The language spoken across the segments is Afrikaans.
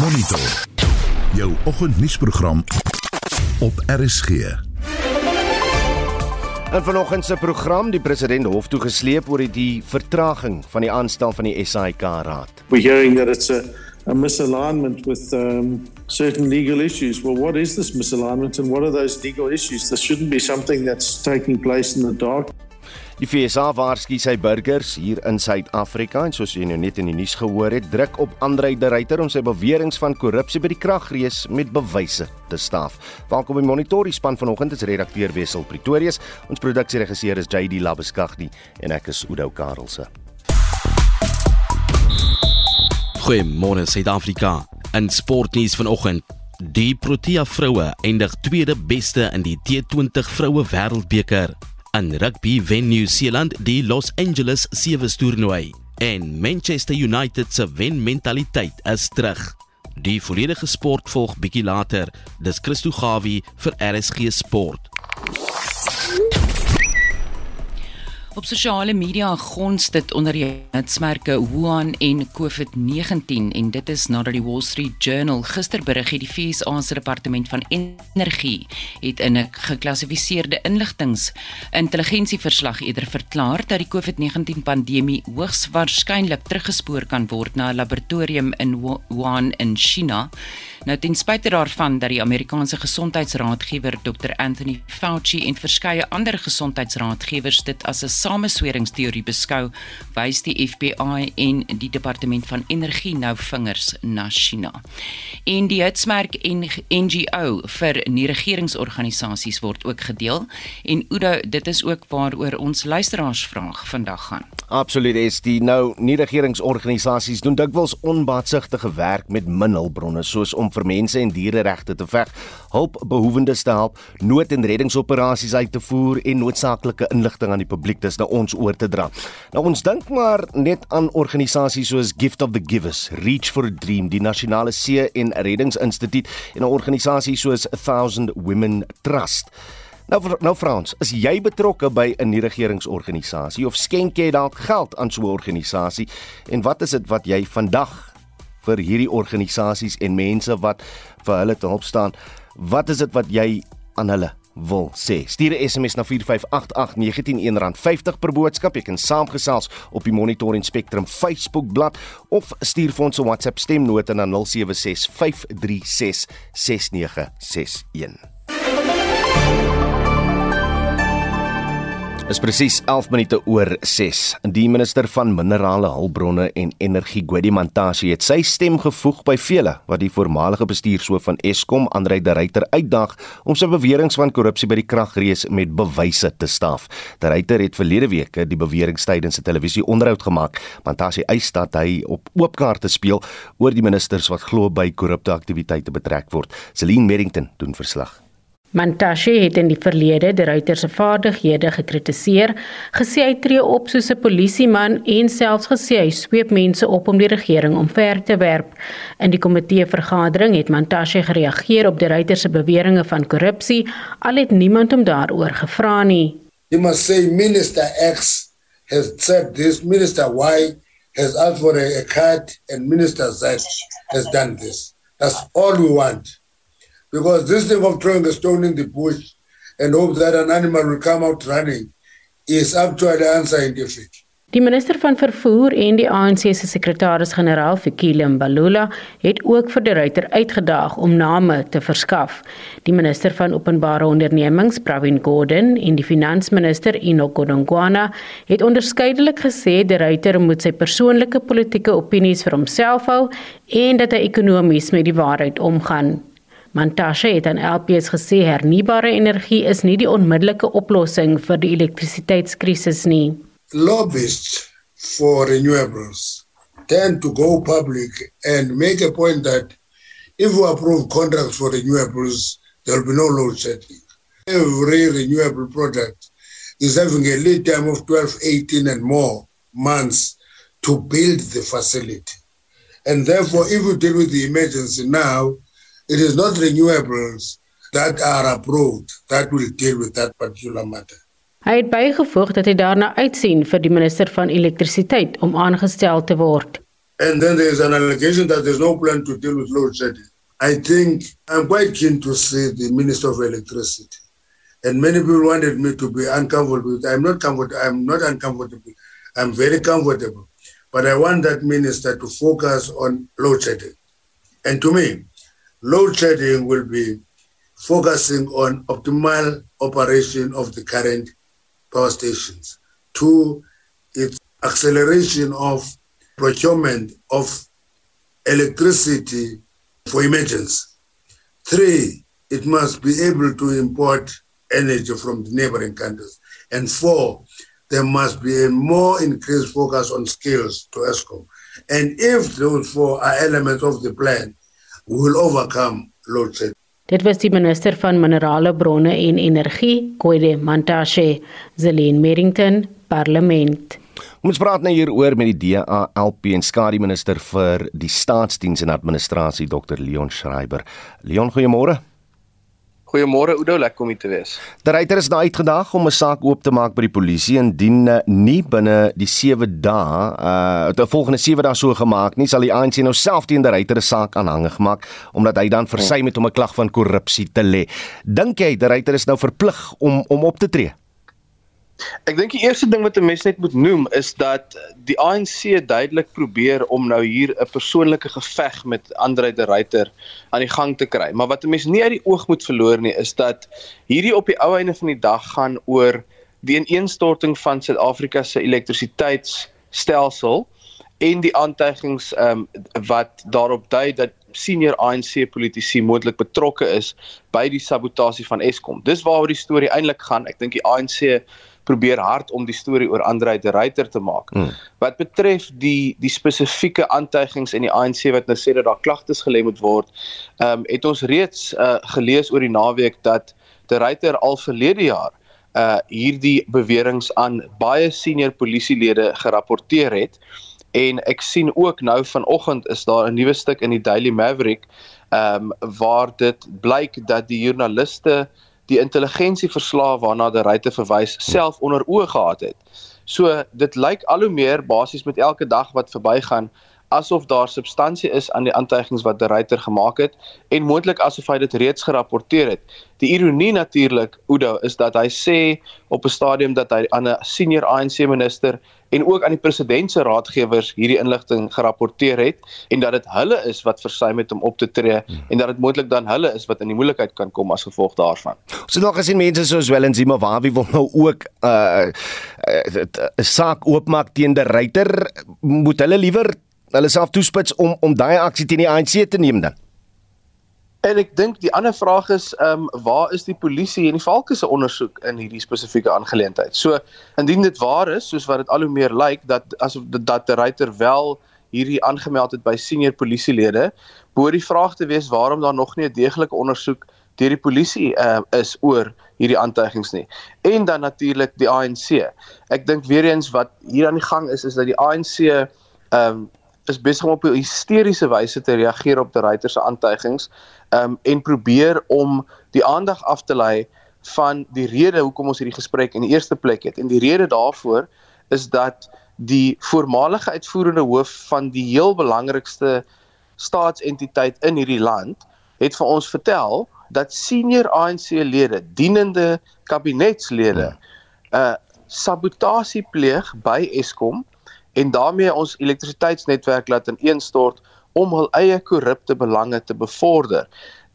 Monitor. Jou oggendnuusprogram op RSG. En vanoggend se program, die president hof toe gesleep oor die vertraging van die aanstel van die SAIK raad. We're hearing that it's a, a misalignment with um, certain legal issues. Well, what is this misalignment and what are those legal issues? This shouldn't be something that's taking place in the dark. Die FSA waarsku sy burgers hier in Suid-Afrika en soos jy nou net in die nuus gehoor het, druk op Andre de Ruyter om sy beweringe van korrupsie by die kragrees met bewyse te staaf. Welkom by Monitor, die span vanoggend is redakteur Wessel Pretorius, ons produksieregisseur is JD Labeskagdi en ek is Udo Karelse. Goeiemôre Suid-Afrika. In sportnuus vanoggend Die Protea vroue eindig tweede beste in die T20 vroue wêreldbeker. In rugby wen New Zealand die Los Angeles Sevens toernooi en Manchester United se wen mentaliteit is terug. Die volledige sport volg bietjie later. Dis Christo Gawie vir RSG Sport. Op sosiale media gons dit onder die hitsmerke Wuhan en COVID-19 en dit is nadat die Wall Street Journal gister berig het die VS se departement van energie het in 'n geklassifiseerde inligtings intelligensieverslag eerder verklaar dat die COVID-19 pandemie hoogs waarskynlik teruggespoor kan word na 'n laboratorium in Wuhan in China. Nou ten spyte daarvan dat die Amerikaanse gesondheidsraadgewer Dr Anthony Fauci en verskeie ander gesondheidsraadgewers dit as 'n samesweringsteorie beskou, wys die FBI en die Departement van Energie nou vingers na China. En die hitsmerk en NGO vir nie-regeringsorganisasies word ook gedeel en Oudo, dit is ook waaroor ons luisteraars vraag vandag gaan. Absoluut is die nou nie-regeringsorganisasies doen dikwels onbaatsigtige werk met min hulpbronne soos om vir mense en diereregte te veg, hulpbehoewendes te help, nood- en reddingsoperasies uit te voer en noodsaaklike inligting aan die publiek dis na ons oor te dra. Nou ons dink maar net aan organisasies soos Gift of the Givers, Reach for a Dream, die Nasionale See en Reddingsinstituut en 'n organisasie soos A Thousand Women Trust. Nou nou Frans, is jy betrokke by 'n nie-regeringsorganisasie of skenk jy dalk geld aan so 'n organisasie en wat is dit wat jy vandag vir hierdie organisasies en mense wat vir hulle te hulp staan. Wat is dit wat jy aan hulle wil sê? Stuur 'n SMS na 4588919 R50 per boodskap. Jy kan saamgesels op die Monitor en Spectrum Facebook bladsy of stuur vir ons 'n WhatsApp stemnota na 0765366961. Is presies 11 minute oor 6. Die minister van minerale hulpbronne en energie, Gwedi Mantashe, het sy stem gevoeg by vele wat die voormalige bestuurshoof van Eskom, Andrei de Ruyter, uitdaag om sy beweringe van korrupsie by die kragrees met bewyse te staaf. De Ruyter het verlede week die beweringe tydens 'n televisie-onderhoud gemaak. Mantashe eis dat hy op oop kaarte speel oor die ministers wat glo by korrupte aktiwiteite betrek word. Celine Merrington doen verslag. Mantashe het in die verlede die ruiter se vaardighede gekritiseer, gesê hy tree op soos 'n polisieman en selfs gesê hy sweep mense op om die regering omver te werp. In die komitee vergadering het Mantashe gereageer op die ruiter se beweringe van korrupsie, al het niemand hom daaroor gevra nie. You must say minister X has said this minister Y has asked for a, a card and minister Z has done this. That's all we want. Because this thing of throwing a stone in the bush and hope that an animal will come out running is actually unscientific. Die minister van vervoer en die ANC se sekretaris-generaal Fikile Mbalula het ook vir die ruiter uitgedaag om name te verskaf. Die minister van openbare ondernemings, Pravin Gordhan, en die finansminister Enoch Godongwana het onderskeidelik gesê die ruiter moet sy persoonlike politieke opinies vir homself hou en dat hy ekonomies met die waarheid omgaan. Mantashe het aan LPS gesê hernubare energie is nie die onmiddellike oplossing vir die elektrisiteitskrisis nie. Lobbyists for renewables tend to go public and make a point that if we approve contracts for renewables, there will be no load shedding. Every renewable project is having a lead time of 12, 18 and more months to build the facility. And therefore, if we deal with the emergency now, it is not renewables that are approved that will deal with that particular matter. Hy het bygevoeg dat hy daarna uitsien vir die minister van elektrisiteit om aangestel te word. and then there is an allegation that there's no plan to deal with load shedding. I think I'm quite keen to see the Minister of Electricity. And many people wanted me to be uncomfortable. I'm not comfortable. I'm not uncomfortable. I'm very comfortable. But I want that minister to focus on load shedding. And to me, load shedding will be focusing on optimal operation of the current power stations. Two, its acceleration of procurement of electricity for emergency. Three, it must be able to import energy from the neighboring countries. And four, there must be a more increased focus on skills to ESCOM. And if those four are elements of the plan, we will overcome load shedding. Dit was die minister van minerale bronne en energie, Koide Mantashe, Zelene Merrington, Parlement. Ons praat nou hier oor met die DALP en skadu minister vir die staatsdiens en administrasie Dr Leon Schreiber. Leon, goeiemôre. Goeiemôre Oudo, lekker om hier te wees. Die ryter is nou uitgedaag om 'n saak oop te maak by die polisie indien eh, nie binne die 7 dae, uh die volgende 7 dae so gemaak nie, sal die ANC nou self teen die ryter 'n saak aanhangig maak omdat hy dan versy met om 'n klag van korrupsie te lê. Dink jy die ryter is nou verplig om om op te tree? Ek dink die eerste ding wat 'n mens net moet noem is dat die ANC duidelik probeer om nou hier 'n persoonlike geveg met Andre de Ruyter aan die gang te kry. Maar wat 'n mens nie uit die oog moet verloor nie is dat hierdie op die ou einde van die dag gaan oor die ineenstorting van Suid-Afrika se elektrisiteitsstelsel en die aantuigings ehm um, wat daarop dui dat senior ANC politici moontlik betrokke is by die sabotasie van Eskom. Dis waaroor die storie eintlik gaan. Ek dink die ANC probeer hard om die storie oor Andre de Ruyter te maak. Hmm. Wat betref die die spesifieke aantuigings in die ANC wat nou sê dat daar klagtes gelê moet word, ehm um, het ons reeds uh, gelees oor die naweek dat de Ruyter al verlede jaar uh hierdie beweringe aan baie senior polisielede gerapporteer het en ek sien ook nou vanoggend is daar 'n nuwe stuk in die Daily Maverick ehm um, waar dit blyk dat die joernaliste die intelligensieverslae waarna die ryte verwys self onder oë gehad het. So dit lyk al hoe meer basies met elke dag wat verbygaan asof daar substansie is aan die aantuigings wat die ryter gemaak het en moontlik asof hy dit reeds gerapporteer het. Die ironie natuurlik Oudo is dat hy sê op 'n stadium dat hy aan 'n senior ANC minister en ook aan die president se raadgewers hierdie inligting gerapporteer het en dat dit hulle is wat versuim het om op te tree hmm. en dat dit moontlik dan hulle is wat in die moeilikheid kan kom as gevolg daarvan. So nog gesien mense soos Wellenzima Wawi wil nou ook 'n uh, uh, uh, saak oopmaak teen die ryter moet hulle liewer hulle self toespits om om daai aksie teen die ANC te neem dan. En ek dink die ander vraag is ehm um, waar is die polisie en die valke se ondersoek in hierdie spesifieke aangeleentheid? So indien dit waar is soos wat dit al hoe meer lyk dat asof dat die ryter wel hierdie aangemeld het by senior polisielede, behoort die vraag te wees waarom daar nog nie 'n deeglike ondersoek deur die polisie uh, is oor hierdie aantuigings nie. En dan natuurlik die ANC. Ek dink weer eens wat hier aan die gang is is dat die ANC ehm um, is besig om op 'n hysteriese wyse te reageer op die ryter se aantuigings um, en probeer om die aandag af te lei van die rede hoekom ons hierdie gesprek in die eerste plek het. En die rede daarvoor is dat die voormalige uitvoerende hoof van die heel belangrikste staatsentiteit in hierdie land het vir ons vertel dat senior ANC-lede, dienende kabinetslede, 'n ja. uh, sabotasie pleeg by Eskom en daarmee ons elektrisiteitsnetwerk laat ineenstort om hul eie korrupte belange te bevorder.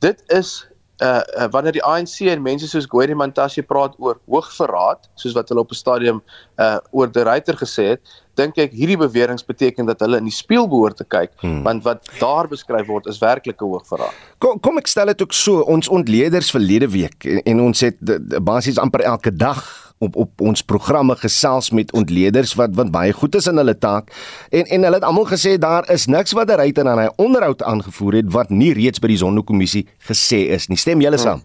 Dit is uh, uh wanneer die ANC en mense soos Gwede Mantashe praat oor hoogverraad, soos wat hulle op 'n stadium uh oor die ryter gesê het, dink ek hierdie beweringe beteken dat hulle in die spieël behoort te kyk, hmm. want wat daar beskryf word is werklike hoogverraad. Kom kom ek stel dit ook so, ons ontleeders verlede week en, en ons het basies amper elke dag op op ons programme gesels met ontleeders wat wat baie goed is in hulle taak en en hulle het almal gesê daar is niks wat 'n ryter aan hy onderhoud aangevoer het wat nie reeds by die Sonderkommissie gesê is nie. Stem julle saam?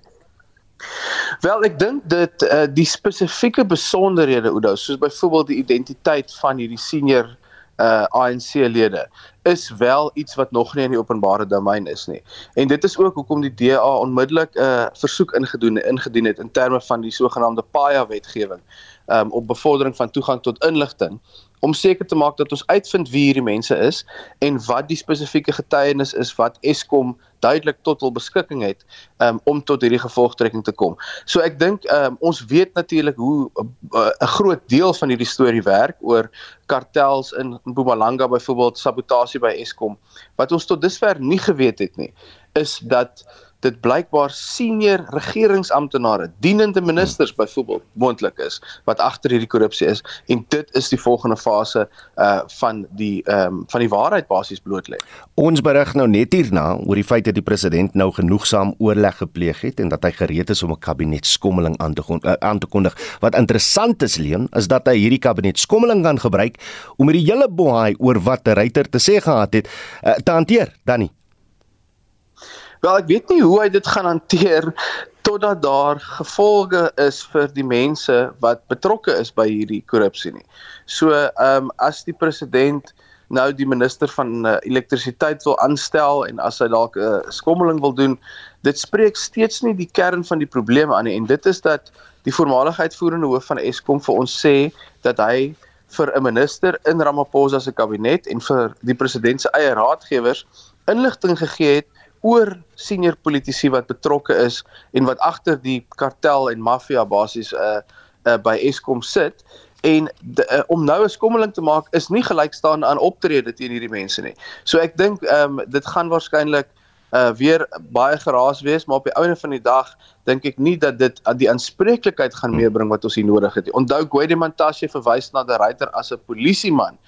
Wel, ek dink dit uh, die spesifieke besonderhede Oudo, soos byvoorbeeld die identiteit van hierdie senior uh ANC lede is wel iets wat nog nie in die openbare domein is nie. En dit is ook hoekom die DA onmiddellik 'n uh, versoek ingedoen ingedien het in terme van die sogenaamde PAIA wetgewing um, op bevordering van toegang tot inligting om seker te maak dat ons uitvind wie hierdie mense is en wat die spesifieke getuienis is wat Eskom duidelik tot hul beskikking het um, om tot hierdie gevolgtrekking te kom. So ek dink um, ons weet natuurlik hoe uh, uh, 'n uh, groot deel van hierdie storie werk oor kartels in Mpumalanga byvoorbeeld sabotasie by Eskom. Wat ons tot dusver nie geweet het nie, is dat dit blykbaar senior regeringsamptenare, dienende ministers byvoorbeeld moontlik is wat agter hierdie korrupsie is en dit is die volgende fase uh van die ehm um, van die waarheid basies bloot lê. Ons berig nou net hierna oor die feit dat die president nou genoegsaam oorleg gepleeg het en dat hy gereed is om 'n kabinetskommeling aan te uh, aan te kondig. Wat interessant is Leon, is dat hy hierdie kabinetskommeling kan gebruik om hierdie hele boei oor wat die ryter te sê gehad het uh, te hanteer, Danny. Wel, ek weet nie hoe hy dit gaan hanteer totdat daar gevolge is vir die mense wat betrokke is by hierdie korrupsie nie. So, ehm um, as die president nou die minister van uh, elektrisiteit wil aanstel en as hy dalk 'n uh, skommeling wil doen, dit spreek steeds nie die kern van die probleme aan nie en dit is dat die voormalige uitvoerende hoof van Eskom vir ons sê dat hy vir 'n minister in Ramaphosa se kabinet en vir die president se eie raadgewers inligting gegee het oor senior politici wat betrokke is en wat agter die kartel en maffia basies uh uh by Eskom sit en de, uh, om nou 'n skommeling te maak is nie gelykstaande aan optrede teen hierdie mense nie. So ek dink ehm um, dit gaan waarskynlik uh weer baie geraas wees, maar op die einde van die dag dink ek nie dat dit die aanspreeklikheid gaan meebring wat ons hier nodig het nie. Onthou Gwede Mantashe verwys na die ryter as 'n polisieman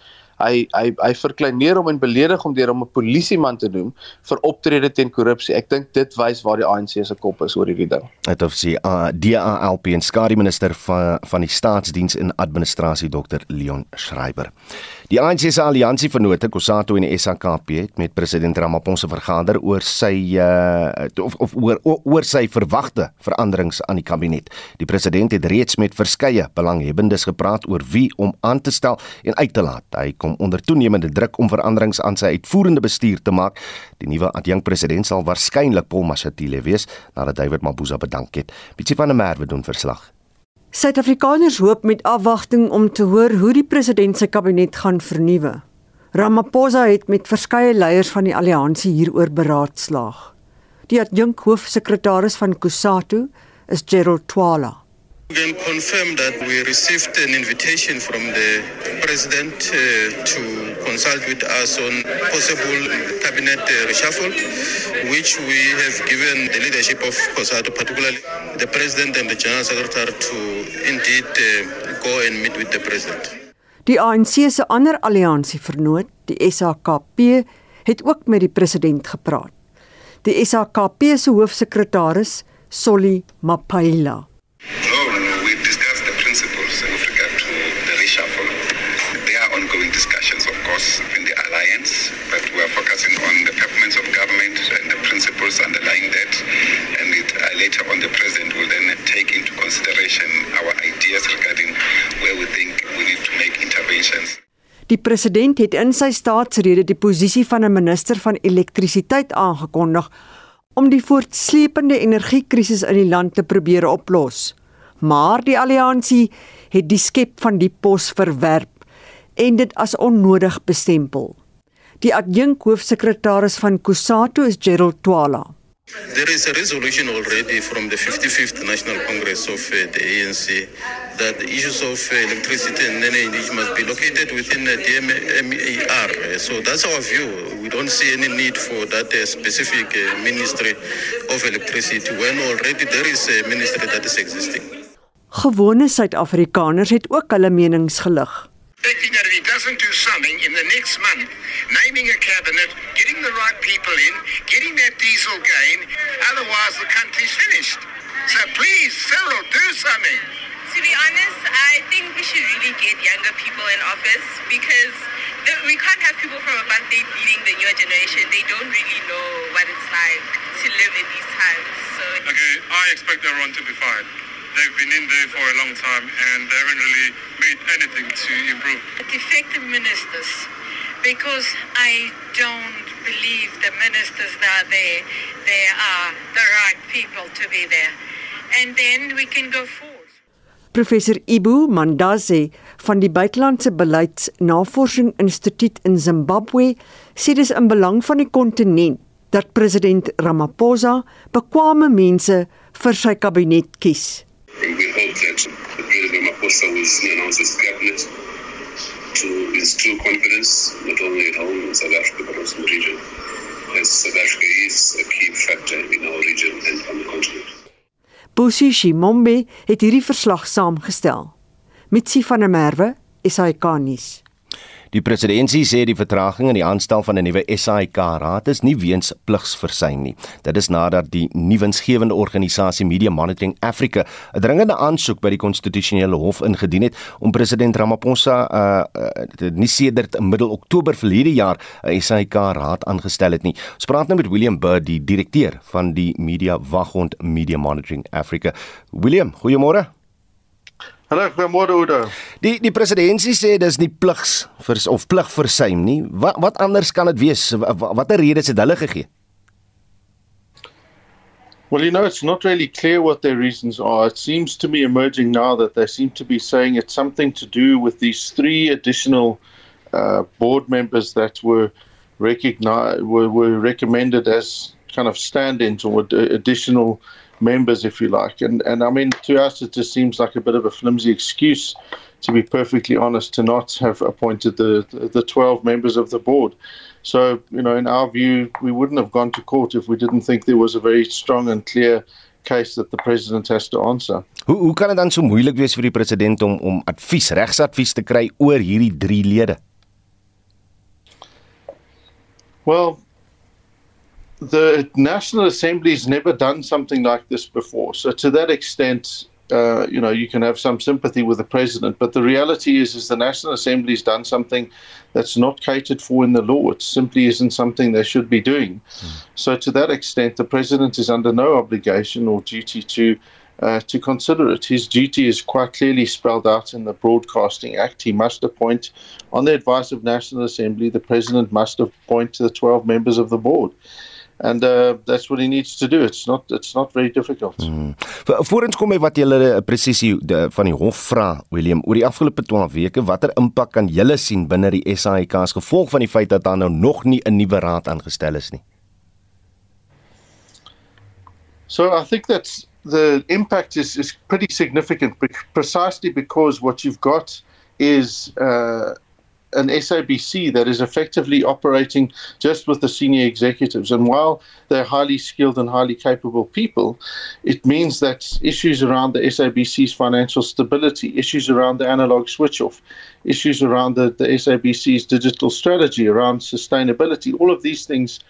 hy hy hy verkleineer hom en beledig hom deur hom 'n polisieman te noem vir optrede teen korrupsie. Ek dink dit wys waar die ANC se kop is oor hierdie ding. Dit of sy uh, DALP en skare minister van van die staatsdiens en administrasie Dr Leon Schreiber. Die ANC se alliansie vennote Kosato en die SAKP het met president Ramaphosa vergader oor sy uh, of, of oor oor sy verwagte veranderings aan die kabinet. Die president het reeds met verskeie belanghebbendes gepraat oor wie om aan te stel en uit te laat. Hy kom onder toenemende druk om veranderings aan sy uitvoerende bestuur te maak. Die nuwe adjunkpresident sal waarskynlik Paul Mashatile wees nadat David Mabuza bedank het. Bietjie van 'n merwe doen verslag. Suid-Afrikaners hoop met afwagting om te hoor hoe die president se kabinet gaan vernuwe. Ramaphosa het met verskeie leiers van die alliansie hieroor beraadslaag. Die adjunk hoofsekretaris van Kusatu is Gerald Twala. We can confirm that we received an invitation from the President uh, to consult with us on possible cabinet uh, reshuffle, which we have given the leadership of COSATO, particularly the President and the General Secretary, to indeed uh, go and meet with the President. Die ANC se ander alliansievernoot, die SAKP, het ook met die president gepraat. Die SAKP se hoofsekretaris, Solly Mapaila. Principles underlying that, and it, uh, later on the president will then take into consideration our ideas regarding where we think we need to make interventions. Die president het in sy staatsrede die posisie van 'n minister van elektrisiteit aangekondig om die voortsleepende energiekrisis in die land te probeer oplos. Maar die alliansie het die skep van die pos verwerp en dit as onnodig bestempel. Die adjunk hoofsekretaris van Kusato is Gerald Twala. There is a resolution already from the 55th National Congress of uh, the ANC that the issues of uh, electricity and energy must be located within the DMER. So that's our view. We don't see any need for that uh, specific uh, ministry of electricity when already there is a ministry that is existing. Gewone Suid-Afrikaners het ook hulle menings gelig expecting that if he doesn't do something in the next month, naming a cabinet, getting the right people in, getting that diesel gain, otherwise the country's finished. So please, Cyril, do something. To be honest, I think we should really get younger people in office because we can't have people from apartheid leading the newer generation. They don't really know what it's like to live in these times. So Okay, I expect everyone to be fired. They've been in there for a long time and they haven't really made anything to improve. Defective ministers, because I don't believe the ministers that are there, they are the right people to be there. And then we can go forward. Professor Ibu Mandaze van die Buitelandse Beleidsnavorsing Instituut in Zimbabwe sê dis in belang van die kontinent dat president Ramaphosa bekwame mense vir sy kabinet kies. Hope that President Ramaphosa will soon announce his cabinet to instill confidence not only at home in South Africa but also in the region. As South Africa is a key factor in our region and on the continent. Bosi Shimombe het hierdie verslag saamgestel. Mitsi van der Merwe, SAK-nuus. Die presidentsie sê die vertraging in die aanstel van 'n nuwe SAIK-raad is nie weens pligsversuim nie. Dit is nadat die nuwensgewende organisasie Media Monitoring Africa 'n dringende aansoek by die konstitusionele hof ingedien het om president Ramaphosa uh, uh nie sedert middel Oktober verlede jaar 'n SAIK-raad aangestel het nie. Ons praat nou met William Bird, die direkteur van die Media Waghond Media Monitoring Africa. William, goeiemôre. Hallo, goeiemôre Oudo. Die die presidentsie sê dis nie pligs vir of plig versuim nie. Wat wat anders kan dit wees? Watter redes het hulle gegee? Well, you know, it's not really clear what their reasons are. It seems to me emerging now that they seem to be saying it's something to do with these three additional uh, board members that were recognized were, were recommended as kind of stand-ins or additional members, if you like. And and I mean, to us, it just seems like a bit of a flimsy excuse, to be perfectly honest, to not have appointed the the 12 members of the board. So, you know, in our view, we wouldn't have gone to court if we didn't think there was a very strong and clear case that the president has to answer. Hoe hoe kan dit dan so moeilik wees vir die president om om advies, regsadvies te kry oor hierdie drie lede? Well, the National Assembly's never done something like this before. So to that extent, uh, you know, you can have some sympathy with the president, but the reality is, is the National Assembly's done something that's not catered for in the law. It simply isn't something they should be doing. Mm. So to that extent, the president is under no obligation or duty to uh, to consider it. His duty is quite clearly spelled out in the Broadcasting Act. He must appoint, on the advice of National Assembly, the president must appoint the 12 members of the board. And uh, that's what he needs to do it's not it's not very difficult. Hmm. Voorens kom hy wat julle eh, presisie van die hof vra Willem oor die afgelope 12 weke watter impak kan julle sien binne die SAIK as gevolg van die feit dat daar nou nog nie 'n nuwe raad aangestel is nie. So I think that's the impact is is pretty significant precisely because what you've got is uh an SABC that is effectively operating just with the senior executives. And while they're highly skilled and highly capable people, it means that issues around the SABC's financial stability, issues around the analog switch off, issues around the, the SABC's digital strategy, around sustainability, all of these things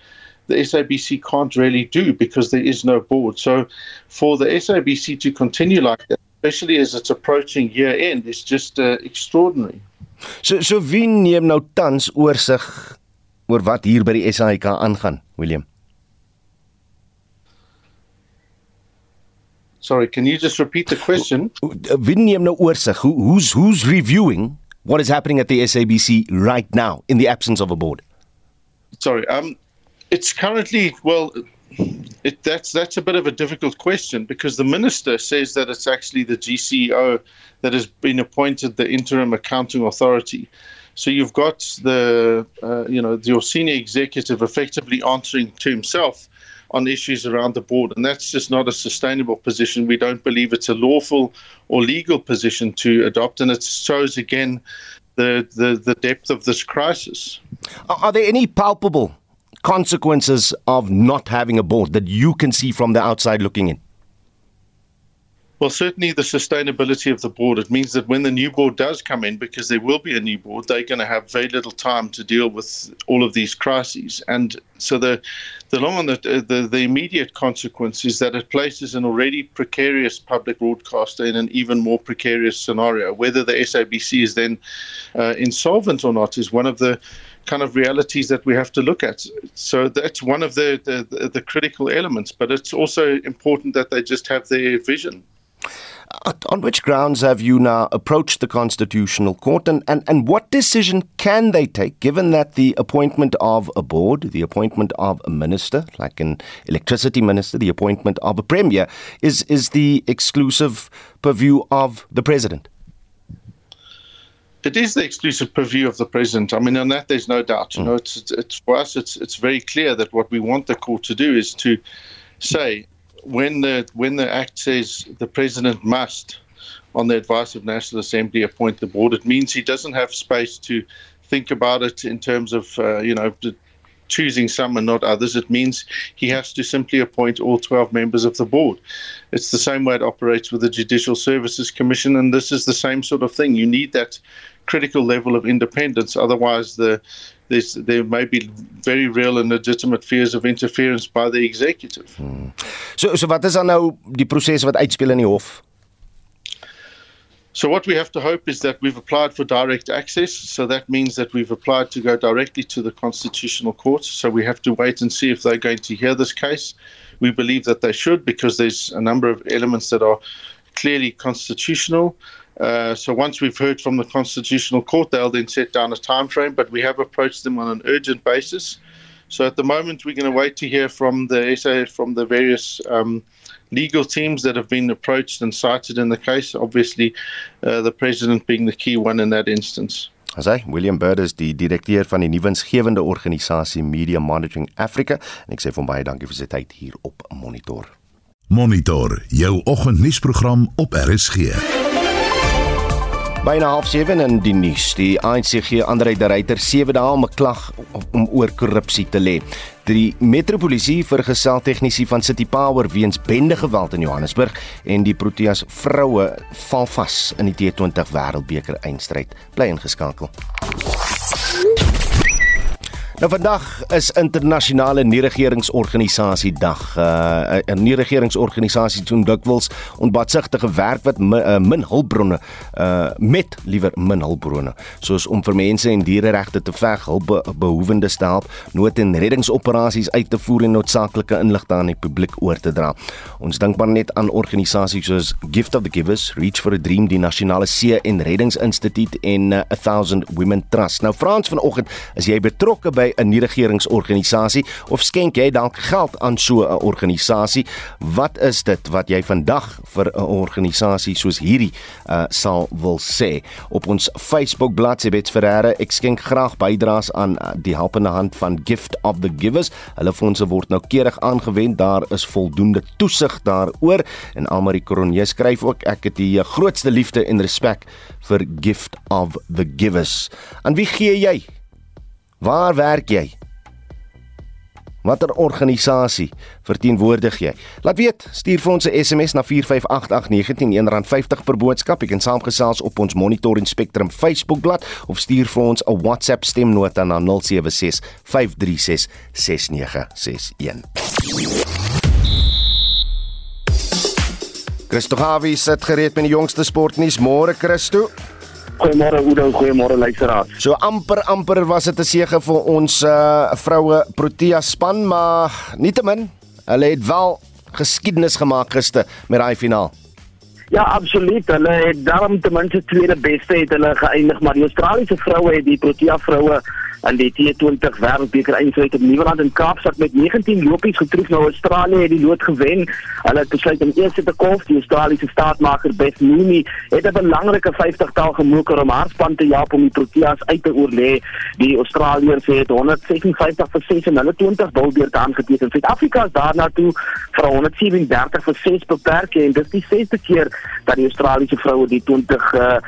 the SABC can't really do because there is no board. So for the SABC to continue like that, especially as it's approaching year end, is just uh, extraordinary. So so wie neem nou tans oorsig oor wat hier by die SAIK aangaan, William? Sorry, can you just repeat the question? Wie neem nou oorsig? Who, who's who's reviewing what is happening at the SABC right now in the absence of a board? Sorry, um it's currently well it, that's that's a bit of a difficult question because the minister says that it's actually the GCO that has been appointed the interim accounting authority. So you've got the uh, you know your senior executive effectively answering to himself on issues around the board, and that's just not a sustainable position. We don't believe it's a lawful or legal position to adopt, and it shows again the the, the depth of this crisis. Are there any palpable consequences of not having a board that you can see from the outside looking in? Well, certainly the sustainability of the board. It means that when the new board does come in, because there will be a new board, they're going to have very little time to deal with all of these crises. And so the the long and the, the, the immediate consequence is that it places an already precarious public broadcaster in an even more precarious scenario. Whether the SABC is then uh, insolvent or not is one of the kind of realities that we have to look at. So that's one of the, the, the critical elements, but it's also important that they just have their vision. On which grounds have you now approached the Constitutional Court and, and, and what decision can they take given that the appointment of a board, the appointment of a minister, like an electricity minister, the appointment of a premier, is, is the exclusive purview of the president? It is the exclusive purview of the president. I mean, on that, there's no doubt. You know, it's, it's, it's for us, it's it's very clear that what we want the court to do is to say when the when the act says the president must, on the advice of National Assembly, appoint the board, it means he doesn't have space to think about it in terms of uh, you know choosing some and not others. It means he has to simply appoint all 12 members of the board. It's the same way it operates with the Judicial Services Commission, and this is the same sort of thing. You need that critical level of independence, otherwise the there may be very real and legitimate fears of interference by the executive. Hmm. So so wat is dan nou die proses wat uitspeel in die hof? So what we have to hope is that we've applied for direct access. So that means that we've applied to go directly to the Constitutional Court. So we have to wait and see if they're going to hear this case. We believe that they should because there's a number of elements that are clearly constitutional. Uh, so once we've heard from the Constitutional Court, they'll then set down a time frame. But we have approached them on an urgent basis. So at the moment, we're going to wait to hear from the SA from the various um, legal teams that have been approached and cited in the case. Obviously, uh, the president being the key one in that instance. As hy William Bird is die direkteur van die nuwensgewende organisasie Media Monitoring Africa en ek sê vir hom baie dankie vir sy tyd hier op Monitor. Monitor, jou oggendnuusprogram op RSG. Byna 07:30 in die nuus. Die ANC gee Andre de Ruyter 7 dae om 'n klag om oor korrupsie te lê. Die metropolisie vergesel tegnisie van City Power weens bende geweld in Johannesburg en die Proteas vroue val vas in die T20 Wêreldbeker eindstryd. Bly ingeskakel. Nou vandag is internasionale nie-regeringsorganisasie dag. Uh 'n nie-regeringsorganisasie doen dikwels onbatsigtige werk wat min, uh, min hulpbronne uh met liewer min hulpbronne, soos om vir mense en diereregte te veg, hulp behoewendes te help, nood- en reddingsoperasies uit te voer en noodsaaklike inligting aan die publiek oor te dra. Ons dink maar net aan organisasies soos Gift of the Givers, Reach for a Dream, die Nasionale See en Reddingsinstituut en uh, 1000 Women Trust. Nou Frans vanoggend, as jy betrokke by 'n nie-regeringsorganisasie of skenk jy dalk geld aan so 'n organisasie? Wat is dit wat jy vandag vir 'n organisasie soos hierdie uh, sal wil sê? Op ons Facebook bladsy Bets Ferreira, ek skenk graag bydraes aan uh, die helpende hand van Gift of the Givers. Hulle fondse word nou keurig aangewend. Daar is voldoende toesig daaroor en Almarie Kronje skryf ook ek het die grootste liefde en respek vir Gift of the Givers. Aan wie gee jy Waar werk jy? Watter organisasie verteenwoordig jy? Laat weet, stuur vir ons 'n SMS na 4588919 R50 per boodskap. Jy kan saamgesels op ons Monitor en Spectrum Facebookblad of stuur vir ons 'n WhatsApp stemnota na 0765366961. Christo Hawie sit gereed met die jongste sportnuus. Môre Christo. Goeiemôre Oudo, goeiemôre luisteraars. So amper amper was dit 'n sege vir ons uh vroue Protea span, maar nietemin, hulle het wel geskiedenis gemaak gister met daai finaal. Ja, absoluut. Hulle het daarom ten minste tweede beste het hulle geëindig, maar die Australiese vroue het die Protea vroue aan die T20 Wêreldbeker eindstryd op Nieuweland in Kaapstad met 19 lopies getref nou Australië het die lood gewen. Hulle het besluit om eers te kolf die Australiese staatmaker Beth Mooney het 'n belangrike 50-tal gemoker om haar span te help om die Proteas uit te oorlê. Die Australiërs het 156 vir 6 en hulle 20 bilbeerte aangeteken. Suid-Afrika is daarna toe vir 137 vir 6 beperk en dit is die 6de keer dat die Australiese vroue die 20 uh,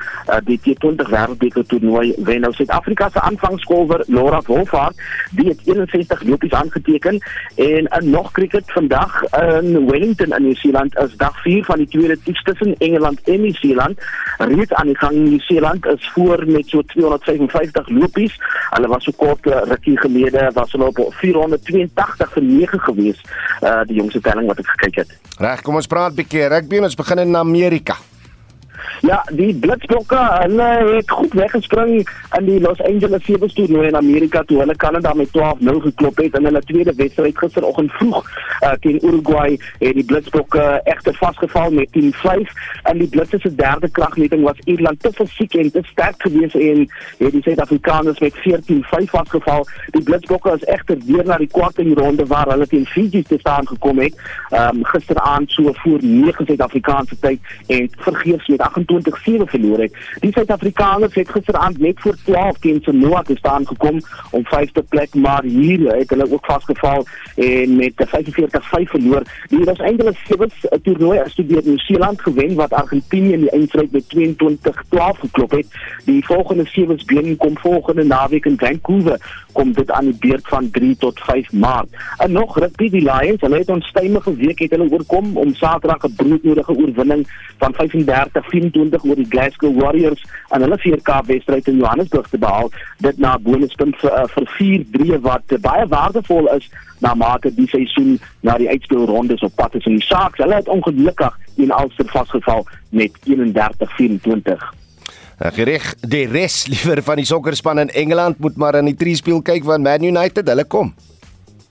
die T20 Wêreldbeker toernooi wen. Nou Suid-Afrika se aanvangskolwer Laura Wolfhard, die het 61 lopies aangeteken en in nog cricket vandag in Wellington in Nieu-Seeland is dag 4 van die tweede toets tussen Engeland en Nieu-Seeland. Reeds aan die gang Nieu-Seeland is voor met so 255 lopies. Hulle was so kort uh, rukkie gelede was hulle op 482 vir 9 gewees. Uh die jongste telling wat ek gekyk het. Reg, kom ons praat 'n bietjie rugby. Ons begin in Amerika. Ja, die Blitsbokke, hulle het goed weggespring in die Los Angeles Sevens toernooi in Amerika toe hulle Kanada met 12-0 geklop het in hulle tweede wedstryd gisteroggend vroeg. uh, teen Uruguay het die Blitsbokke egter vasgeval met 10-5 en die Blitse se derde kragmeting was Ierland te fisiek en te sterk geweest en het die Suid-Afrikaners met 14-5 vasgeval. Die Blitsbokke is egter weer na die kwartfinale waar hulle teen Fiji te staan gekom het. Um, gisteraand so voor 9 Suid-Afrikaanse tyd en vergeefs met 28-7 verloor het. Die Suid-Afrikaners het gisteraand net voor 12 teen Samoa te staan gekom om vyfde plek, maar hier het hulle ook vasgeval en met 45-5 verloor. Die was eintlik sewe toernooi as deur Nieu-Seeland gewen wat Argentinië in die eindstryd met 22-12 geklop het. Die volgende sewe been kom volgende naweek in Vancouver kom dit aan die beurt van 3 tot 5 Maart. En nog rugby die Lions, hulle het onstuimige week het hulle oorkom om Saterdag 'n broodnodige oorwinning van 35-24 oor die Glasgow Warriors aan hulle 4K wedstryd in Johannesburg te behaal. Dit na bonuspunt vir, uh, vir 4-3 wat baie waardevol is na mate die seisoen na die uitspelrondes op pad is in die Sharks. Hulle het ongelukkig in Ulster vasgeval met 31-24. Gereg, die res liewer van die sokkerspan in Engeland moet maar in die drie speel kyk van Man United, hulle kom.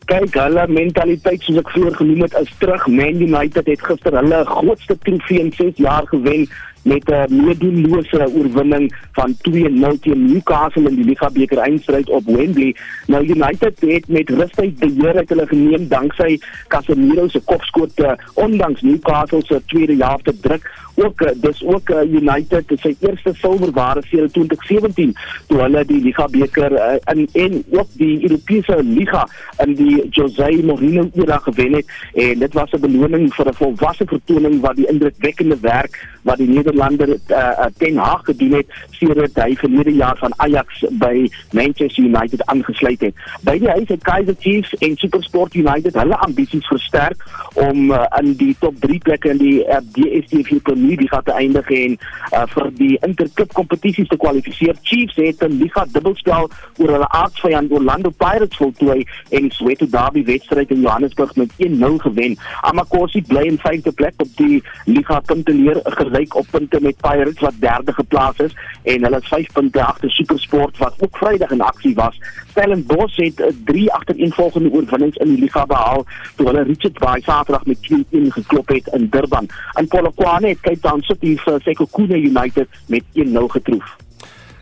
Kyk, hulle mentaliteit soos ek vroeër genoem het, is terug. Man United het gister hulle grootste trofee in 6 jaar gewen met 'n meedoenlose oorwinning van 2-0 teen Newcastle in die Liga beker eindstryd op Wembley. Nou United het met rustig beheer uit hulle geneem danksy Casemiro se kopskoot ondanks Newcastle se tweede helfte druk ook eh, dis ook uh, United sy eerste silwerware sedert 2017 toe hulle die Liga beker uh, in en ook die Europese Liga in die Jose Mourinho era gewen het en dit was 'n beloning vir 'n volwasse vertoning wat die indrukwekkende werk wat die Nederlander uh, Ten Hag gedoen het sedert hy verlede jaar van Ajax by Manchester United aangesluit het. By die huis het Kaizer Chiefs en SuperSport United hulle ambisies versterk om uh, in die top 3 plekke in die uh, DStv Premier League te eindig en uh, vir die Intercup kompetisies te kwalifiseer. Chiefs het 'n Liga dubbelspel oor hulle aardsvyand Orlando Pirates voltooi en die Soweto Derby wedstryd in Johannesburg met 1-0 gewen. Amakosi bly in vyfde plek op die Liga punteteler gelyk op punte met Pirates wat derde geplaas is en hulle is 5 punte agter SuperSport wat ook Vrydag in aksie was. Stellenbosch het 3 uh, agtereenvolgende oorwinnings in die liga behaal toe hulle Richards Bay Saterdag met 2-1 geklop het in Durban. En Polokwane het Cape Town City vir Sekhukhune United met 1-0 getroof.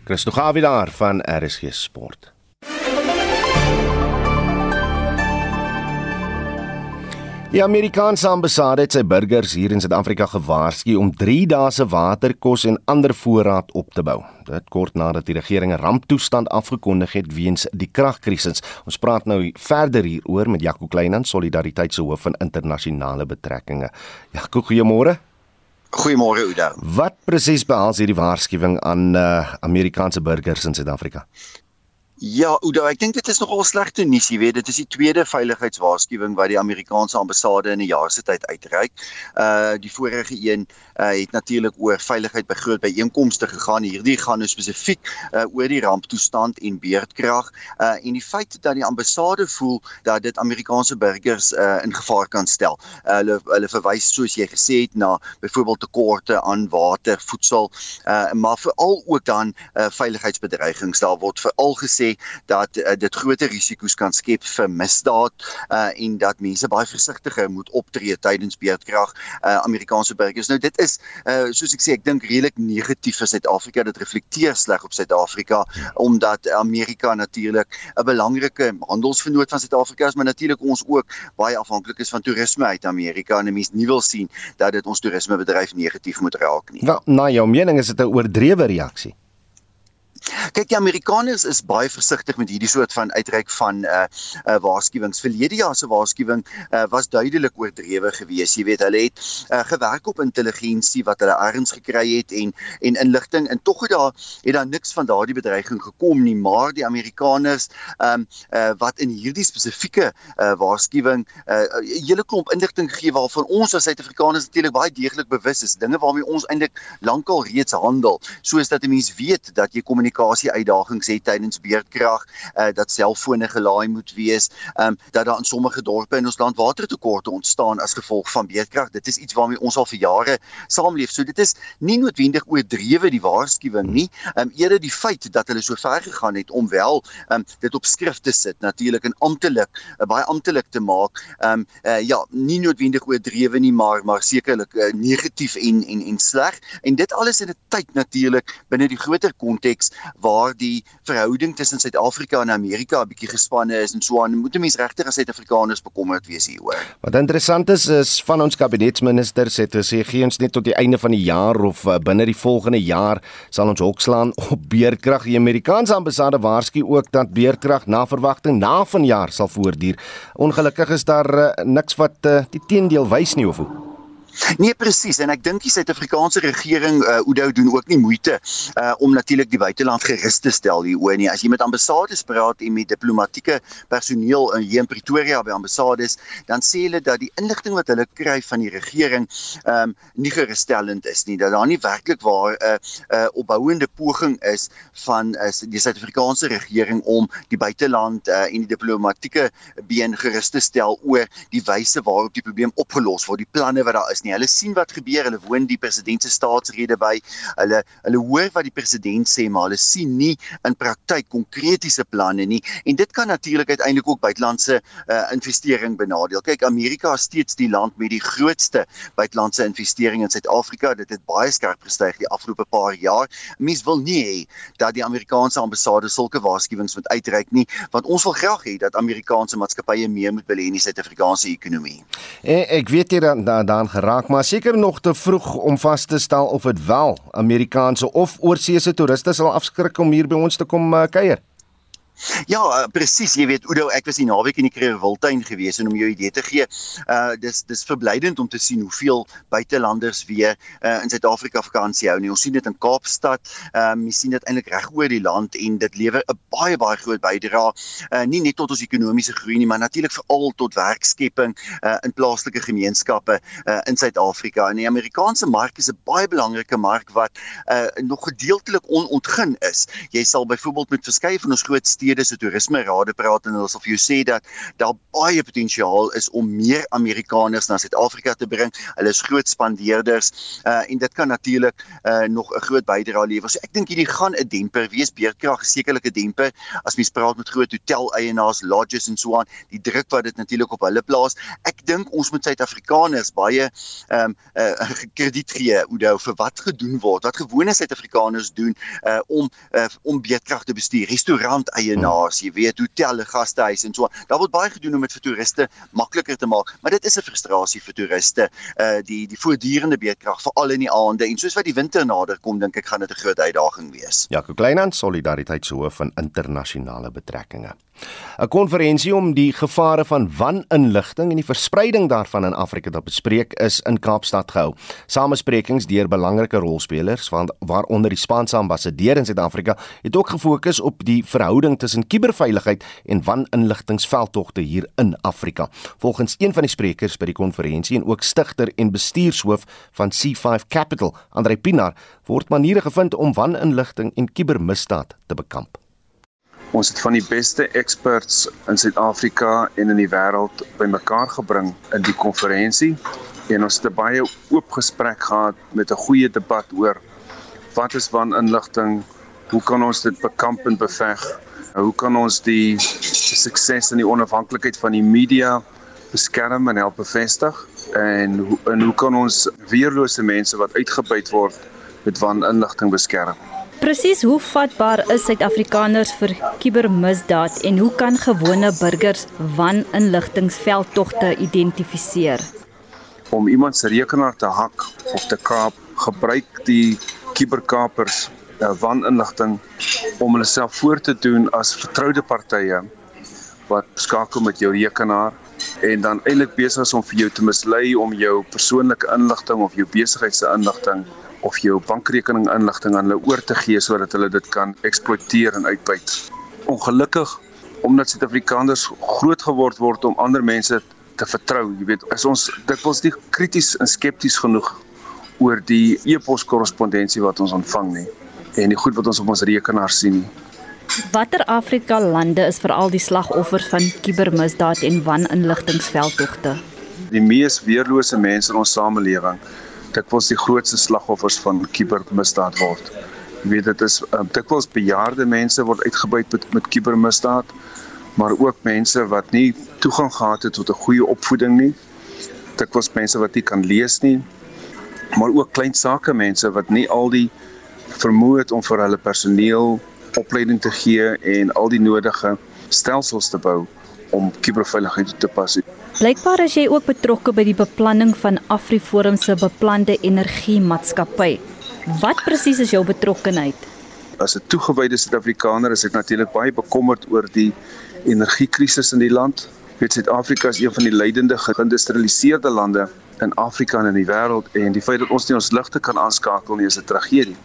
Christo Gavilaar van RSG Sport. Die Amerikaanse ambassade het sy burgers hier in Suid-Afrika gewaarsku om 3 dae se water, kos en ander voorraad op te bou. Dit kort nadat die regering 'n ramptoestand afgekondig het weens die kragkrisis. Ons praat nou verder hieroor met Jaco Kleinan, Solidariteit se hoof van internasionale betrekkinge. Jaco, goeiemôre. Goeiemôre Ouda. Wat presies behels hierdie waarskuwing aan uh, Amerikaanse burgers in Suid-Afrika? Ja, Oudo, ek dink dit is nogal slegte nuus, jy weet, dit is die tweede veiligheidswaarskuwing wat die Amerikaanse ambassade in 'n jaar se tyd uitreik. Uh die vorige een uh het natuurlik oor veiligheid by groot byeenkomste gegaan. Hierdie gaan nou spesifiek uh oor die ramptoestand en beerdkrag. Uh en die feit dat die ambassade voel dat dit Amerikaanse burgers uh in gevaar kan stel. Uh, hulle hulle verwys soos jy gesê het na byvoorbeeld tekorte aan water, voedsel, uh maar veral ook dan uh veiligheidsbedreigings. Daar word veral gesê sê dat uh, dit groter risiko's kan skep vir misdaad uh, en dat mense baie versigtiger moet optree tydens beerdkrag uh, Amerikaanse burgers. Nou dit is uh, soos ek sê ek dink redelik negatief vir Suid-Afrika. Dit reflekteer sleg op Suid-Afrika omdat Amerika natuurlik 'n belangrike handelsvernoot van Suid-Afrika is, maar natuurlik ons ook baie afhanklik is van toerisme uit Amerika en 'n mens nie wil sien dat dit ons toerismebedryf negatief moet raak nie. Nou, na jou mening is dit 'n oordrewe reaksie. Kyk, die Amerikaners is baie versigtig met hierdie soort van uitreik van uh uh waarskuwings. Verlede jaar se waarskuwing uh was duidelik oordrewe geweest. Jy weet, hulle het uh gewerk op intelligensie wat hulle erns gekry het en en inligting en tog het daar het daar niks van daardie bedreiging gekom nie, maar die Amerikaners um uh wat in hierdie spesifieke uh waarskuwing uh 'n hele klomp inligting gegee waarvan ons as Suid-Afrikaners natuurlik baie deeglik bewus is, dinge waarmee ons eintlik lankal reeds handel, soos dat 'n mens weet dat jy kommunikasie kommunikasie uitdagings het tydens beerdkrag, uh, dat selfone gelaai moet wees, um, dat daar in sommige dorpe in ons land watertekorte ontstaan as gevolg van beerdkrag. Dit is iets waarmee ons al vir jare saamleef. So dit is nie noodwendig oordrewe die waarskuwing nie, um, eerder die feit dat hulle so ver gegaan het om wel um, dit op skrif te sit, natuurlik en amptelik, uh, baie amptelik te maak. Um, uh, ja, nie noodwendig oordrewe nie, maar maar sekerlik uh, negatief en en en sleg. En dit alles in 'n tyd natuurlik binne die groter konteks waar die verhouding tussen Suid-Afrika en Amerika 'n bietjie gespanne is en so aan. Moet 'n mens regtig as Suid-Afrikaners bekommerd wees hieroor. Wat interessant is is van ons kabinetsministers het gesê geens net tot die einde van die jaar of uh, binne die volgende jaar sal ons hokslaan op beerkrag. Die Amerikaanse ambassade waarsku ook dat beerkrag na verwagting na vanjaar sal voortduur. Ongelukkig is daar uh, niks wat uh, die teendeel wys nie of hoe. Nee presies en ek dink die Suid-Afrikaanse regering uh, Oudo doen ook nie moeite uh, om natuurlik die buiteland gerus te stel hieroor nie. As jy met ambassades praat en met diplomatieke personeel in in Pretoria by ambassades, dan sê hulle dat die inligting wat hulle kry van die regering ehm um, nie gerusstellend is nie. Dat daar nie werklik waar 'n uh, 'n uh, opbouende poging is van uh, die Suid-Afrikaanse regering om die buiteland uh, en die diplomatieke been gerus te stel oor die wyse waarop die probleem opgelos word, die planne wat daar is nie. Hulle sien wat gebeur, hulle woon die president se staatsrede by. Hulle hulle hoor wat die president sê, maar hulle sien nie in praktyk konkretiese planne nie. En dit kan natuurlik uiteindelik ook buitelandse uh, investering benadeel. Kyk, Amerika is steeds die land met die grootste buitelandse investering in Suid-Afrika. Dit het baie skerp gestyg die afgelope paar jaar. Mens wil nie hê dat die Amerikaanse ambassade sulke waarskuwings moet uitreik nie, want ons wil graag hê dat Amerikaanse maatskappye meer moet belê in die Suid-Afrikaanse ekonomie. En ek weet jy dan dan geraak raak, maar seker nog te vroeg om vas te stel of dit wel Amerikaanse of oorseese toeriste sal afskrik om hier by ons te kom uh, kuier. Ja, uh, presies. Jy weet, Oudo, ek was die naweek in die Kreerwiltuin gewees en om jou idee te gee, uh dis dis verblydend om te sien hoeveel buitelanders weer uh in Suid-Afrika vakansie hou. Nie. Ons sien dit in Kaapstad, um jy sien dit eintlik reg oor die land en dit lewer 'n baie baie groot bydrae uh nie net tot ons ekonomiese groei nie, maar natuurlik veral tot werkskepping uh in plaaslike gemeenskappe uh in Suid-Afrika. En die Amerikaanse mark is 'n baie belangrike mark wat uh nog gedeeltelik onontgin is. Jy sal byvoorbeeld met verskeie van ons groot stede se toerisme rade praat en hulle sal vir jou sê dat daar baie potensiaal is om meer Amerikaners na Suid-Afrika te bring. Hulle is groot spandeerders uh, en dit kan natuurlik uh, nog 'n groot bydrae lewer. So ek dink hierdie gaan 'n demper wees. Beerkrag sekerlik 'n demper as mens praat met groot hotel-eienaars, lodges en so aan, die druk wat dit natuurlik op hulle plaas. Ek dink ons moet Suid-Afrikaners baie ehm um, uh, krediet gee Oudo vir wat gedoen word. Wat gewone Suid-Afrikaners doen uh, om uh, om beerkrag te bestuur. Restaurant eie eienaars, jy weet, hotelle, gastehuise en so. Daar word baie gedoen om dit vir toeriste makliker te maak, maar dit is 'n frustrasie vir toeriste. Uh die die voortdurende beerdkrag veral in die aande en soos wat die winter nader kom, dink ek gaan dit 'n groot uitdaging wees. Jaco Kleinand, solidariteit so van internasionale betrekkinge. 'n Konferensie om die gevare van waninligting en die verspreiding daarvan in Afrika te bespreek is in Kaapstad gehou. Samesprekings deur belangrike rolspelers van waaronder die Spaanse ambassadeur in Suid-Afrika het ook gefokus op die verhouding tussen kuberveiligheid en waninligtingsveldtogte hier in Afrika. Volgens een van die sprekers by die konferensie en ook stigter en bestuurshoof van C5 Capital, Andre Pinaar, word maniere gevind om waninligting en kubermisdaad te bekamp. Ons het van die beste experts in Suid-Afrika en in die wêreld bymekaar gebring in die konferensie en ons het 'n baie oop gesprek gehad met 'n goeie debat oor wat is waninligting, hoe kan ons dit bekamp en beveg? Hoe kan ons die sukses en die onafhanklikheid van die media beskerm en help bevestig? En hoe en hoe kan ons weerlose mense wat uitgebuit word met waninligting beskerm? Presies hoe vatbaar is Suid-Afrikaners vir kubermisdaad en hoe kan gewone burgers waninligtingsveldtogte identifiseer? Om iemand se rekenaar te hak of te kaap, gebruik die kuberkapers uh, waninligting om hulle self voor te doen as vertroude partye wat skakel met jou rekenaar en dan eintlik besig is om vir jou te mislei om jou persoonlike inligting of jou besigheidsinligting of jou bankrekening inligting aan hulle oor te gee sodat hulle dit kan eksploiteer en uitbuit. Ongelukkig omdat Suid-Afrikaners groot geword word om ander mense te vertrou, jy weet, is ons dikwels nie krities en skepties genoeg oor die e-pos korrespondensie wat ons ontvang nie en die goed wat ons op ons rekenaar sien nie. Watter Afrika lande is veral die slagoffers van kubermisdaad en waninligtingsveldtogte? Die mees weerlose mense in ons samelewing, dikwels die grootste slagoffers van kubermisdaad word. Jy weet dit is um, dikwels bejaarde mense word uitgebuit met met kubermisdaad, maar ook mense wat nie toegang gehad het tot 'n goeie opvoeding nie. Dikwels mense wat nie kan lees nie, maar ook klein sake mense wat nie al die vermoë het om vir hulle personeel opleiding te gee en al die nodige stelsels te bou om kuberveiligheid toe te pas. Blykbaar is jy ook betrokke by die beplanning van AfriForum se beplande energiemaatskappy. Wat presies is jou betrokkeheid? As 'n toegewyde Suid-Afrikaner is ek natuurlik baie bekommerd oor die energiekrisis in die land. Weet Suid-Afrika is een van die leidende geïndustrialiseerde lande in Afrika en in die wêreld en die feit dat ons nie ons ligte kan aanskakel nie is 'n tragedie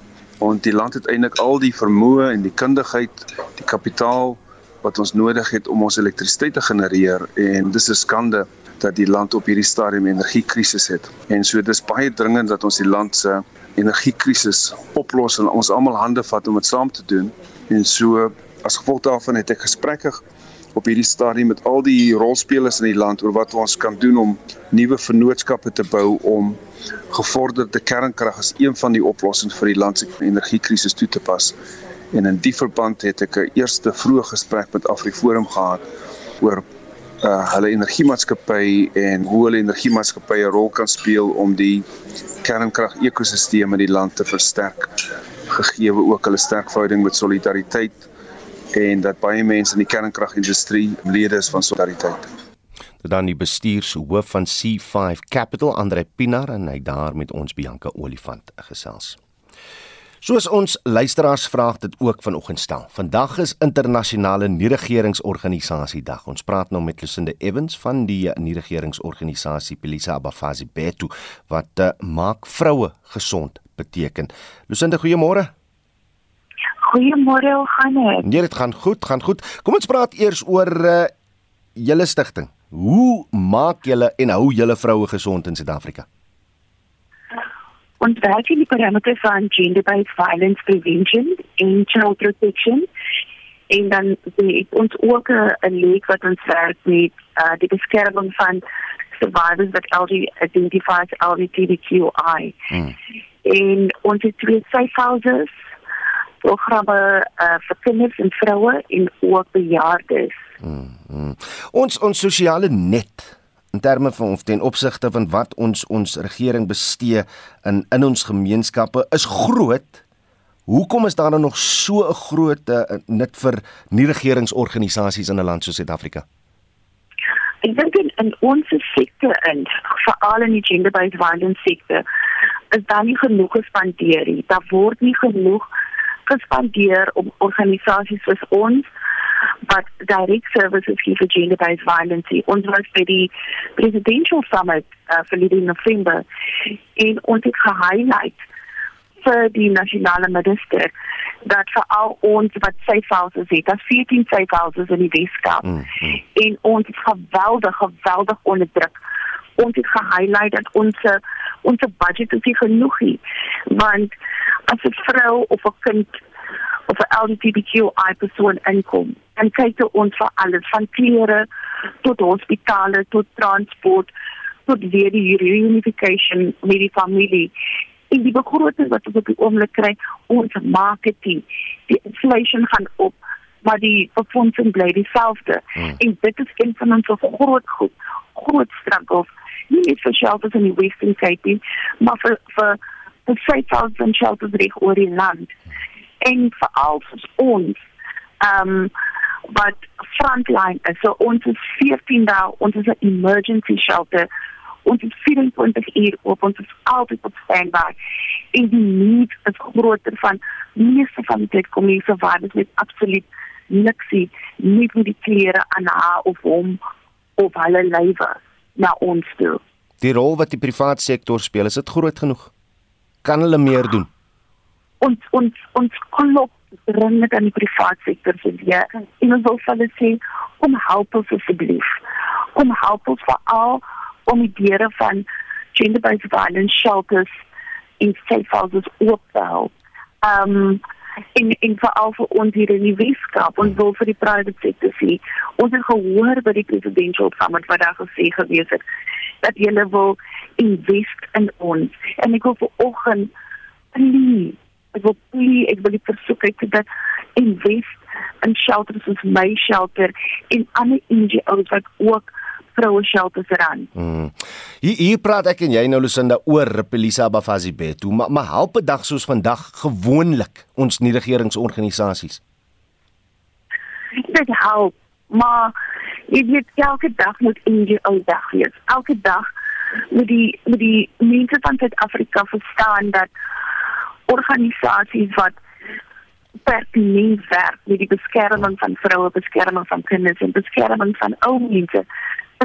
want die land het eintlik al die vermoë en die kundigheid, die kapitaal wat ons nodig het om ons elektrisiteit te genereer en dis 'n skande dat die land op hierdie stadium energiekrisis het. En so dis baie dringend dat ons die land se energiekrisis oplos en ons almal hande vat om dit saam te doen. En so as gevolg daarvan het ek gesprekke op hierdie stadium met al die rolspelers in die land oor wat ons kan doen om nuwe vennootskappe te bou om gevorderde kernkrag as een van die oplossings vir die land se energiekrisis toe te pas. En in die verband het ek 'n eerste vroeë gesprek met AfriForum gehad oor uh hulle energiemaatskappy en hoe hulle energiemaatskappye 'n rol kan speel om die kernkrag ekosisteem in die land te versterk gegee ook hulle sterk verhouding met solidariteit en dat baie mense in die kernkragindustrie lede is van solidariteit dan die bestuurshoof van C5 Capital Andre Pinar en hy daar met ons Bianca Olifant gesels. Soos ons luisteraars vraag dit ook vanoggend stel. Vandag is internasionale nie-regeringsorganisasie dag. Ons praat nou met Lucinda Evans van die nie-regeringsorganisasie Pelisa Abafazi Betu wat uh, maak vroue gesond beteken. Lucinda, goeiemôre. Goeiemôre, hoe gaan dit? Nee, dit gaan goed, gaan goed. Kom ons praat eers oor uh, julle stigting. Hoe maak julle en hou julle vroue gesond in Suid-Afrika? Ons werk in die parameter van gender-based violence prevention en child protection. En dan het ons ook 'n leek wat ons werk met uh, die beskerming van survivors wat LG identifies LGBTQI. Hmm. En ons het twee safe houses programme uh, vir kinders en vroue en ook bejaardes. Hmm, hmm. Ons ons sosiale net in terme van of ten opsigte van wat ons ons regering bestee in in ons gemeenskappe is groot. Hoekom is daar dan nog so 'n groot uh, nut vir nie regeringsorganisasies in 'n land soos Suid-Afrika? Ek dink in, in ons sektor en veral in die gender-based violence sektor is daar nie genoeg gespandeer nie. Daar word nie genoeg gespandeer om organisasies soos ons but direct services here for gender-based violence. Ons was by die presidential summit uh, verlede November en ons het gehighlight vir die nasionale minister dat vir al ons wat safe houses het, dat 14 safe houses in die Weskaap mm -hmm. en ons is geweldig, geweldig onder druk. Ons het gehighlight dat ons ons budget is nie genoeg nie. Want as 'n vrou of 'n kind of 'n LGBTQI persoon inkom. En kyk toe ons vir alles van klere tot hospitale tot transport tot weer die reunification met die familie. En die begroting wat ons op die oomblik kry, ons marketing, die inflation gaan op, maar die befondsing bly dieselfde. Hmm. En dit is een van ons groot goed, groot struggles. Nie net vir shelters in die Western Cape, maar vir vir vir safe shelters reg oor die land en veral vir ons ehm um, wat frontline is. So ons is 14 dae, ons is 'n emergency shelter. Ons is 24 uur op, ons is altyd op standby. En die need is groter van meeste van die tyd kom hier survivors met absoluut niks nie met die klere aan haar of hom of hulle lywe na ons toe. Die rol wat die private sektor speel, is dit groot genoeg? Kan hulle meer doen? ons ons ons klop dringend aan die private sektor se weer. En ons wil vir hulle sê om help ons asseblief. Om help ons veral om die deure van gender-based violence shelters in safe houses oop te hou. Um en en veral vir ons hier in die Weskaap ons wil vir die private sector sê ons het gehoor by die presidential summit wat daar gesê gewees het dat hulle wil invest in ons. En ek wil vanoggend please ek wil please ek wil die versoek uit dat invest in shelters soos my shelter en ander NGO's wat ook vroue shelters ran. Hmm. Hier, hier praat ek en jy nou Lusinda oor Pelisa Bafazi Betu, maar maar help 'n dag soos vandag gewoonlik ons nie regeringsorganisasies. Dit help, maar jy weet elke dag moet NGO dag wees. Elke dag moet die moet die mense van Suid-Afrika verstaan dat organisasies wat pertinent werk met die beskerming van vroue, beskerming van kinders en beskerming van ou mense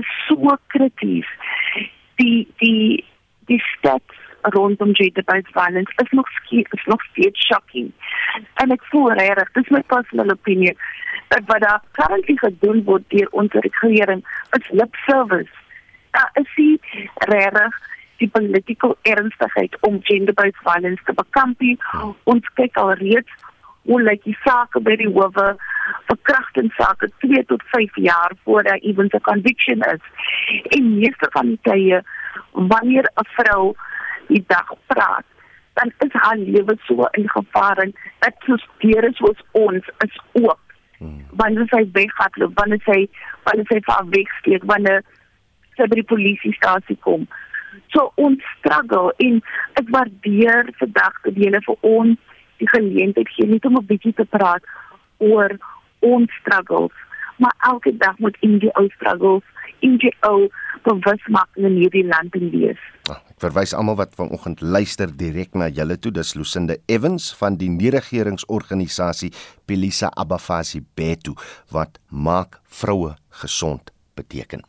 is so krities. Die die die stats rondom gender-based violence is nog is nog steeds shocking. En ek voel regtig, dis my personal opinion, dat wat daar currently gedoen word deur ons regering is lip service. Daar is die regtig die politieke ernstigheid om gender-based violence te bekamp. Ons kyk al reeds hoe lyk die sake by die howe verkrachtingssake 2 tot 5 jaar voor daar ewen 'n conviction is. En meeste van die tye wanneer 'n vrou die dag praat, dan is haar lewe so in gevaar en dat soos deure soos ons is oop. Hmm. Wanneer sy weghardloop, wanneer sy wanneer sy van wegsteek, wanneer sy by die polisiestasie kom. So ons struggle en ek waardeer vandag dat julle vir ons die geleentheid gee net om 'n bietjie te praat oor ons struggles, maar elke dag moet NGO struggles, NGO bewusmaking in hierdie land in wees. Ek verwys almal wat vanoggend luister direk na julle toe. Dis Lucinda Evans van die nie-regeringsorganisasie Pelisa Abafasi Betu wat maak vroue gesond beteken.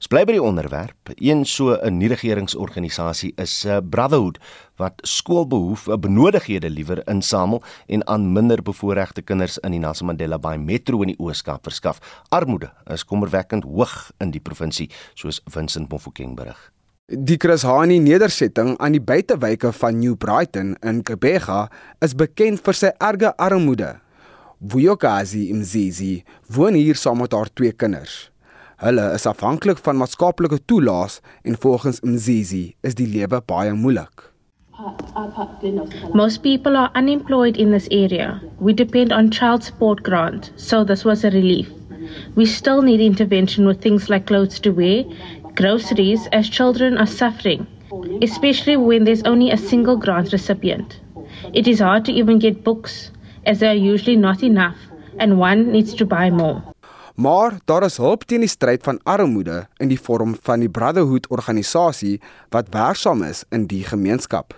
Ons bly by die onderwerp. Een so 'n nie-regeringsorganisasie is uh, Brotherhood wat skoolbehoeftes, uh, benodighede liewer insamel en aan minder bevoorregte kinders in die Nelson Mandela Bay Metro in die Oos-Kaap verskaf. Armoede is kommerwekkend hoog in die provinsie, soos Vincent Mofokeng berig. Die Chris Hani nedersetting aan die buitewyke van New Brighton in Kebega is bekend vir sy erge armoede. Vuyokazi Mzizi woon hier saam met haar twee kinders. Hulle is afhanklik van maatskaplike toelaas en volgens Mzizi is die lewe baie moeilik. Most people are unemployed in this area. We depend on child support grant, so this was a relief. We still need intervention with things like clothes to wear, groceries as children are suffering, especially when there's only a single grant recipient. It is hard to even get books as there are usually not enough and one needs to buy more. Maar daar is hulp teen die stryd van armoede in die vorm van die Brotherhood organisasie wat werksaam is in die gemeenskap.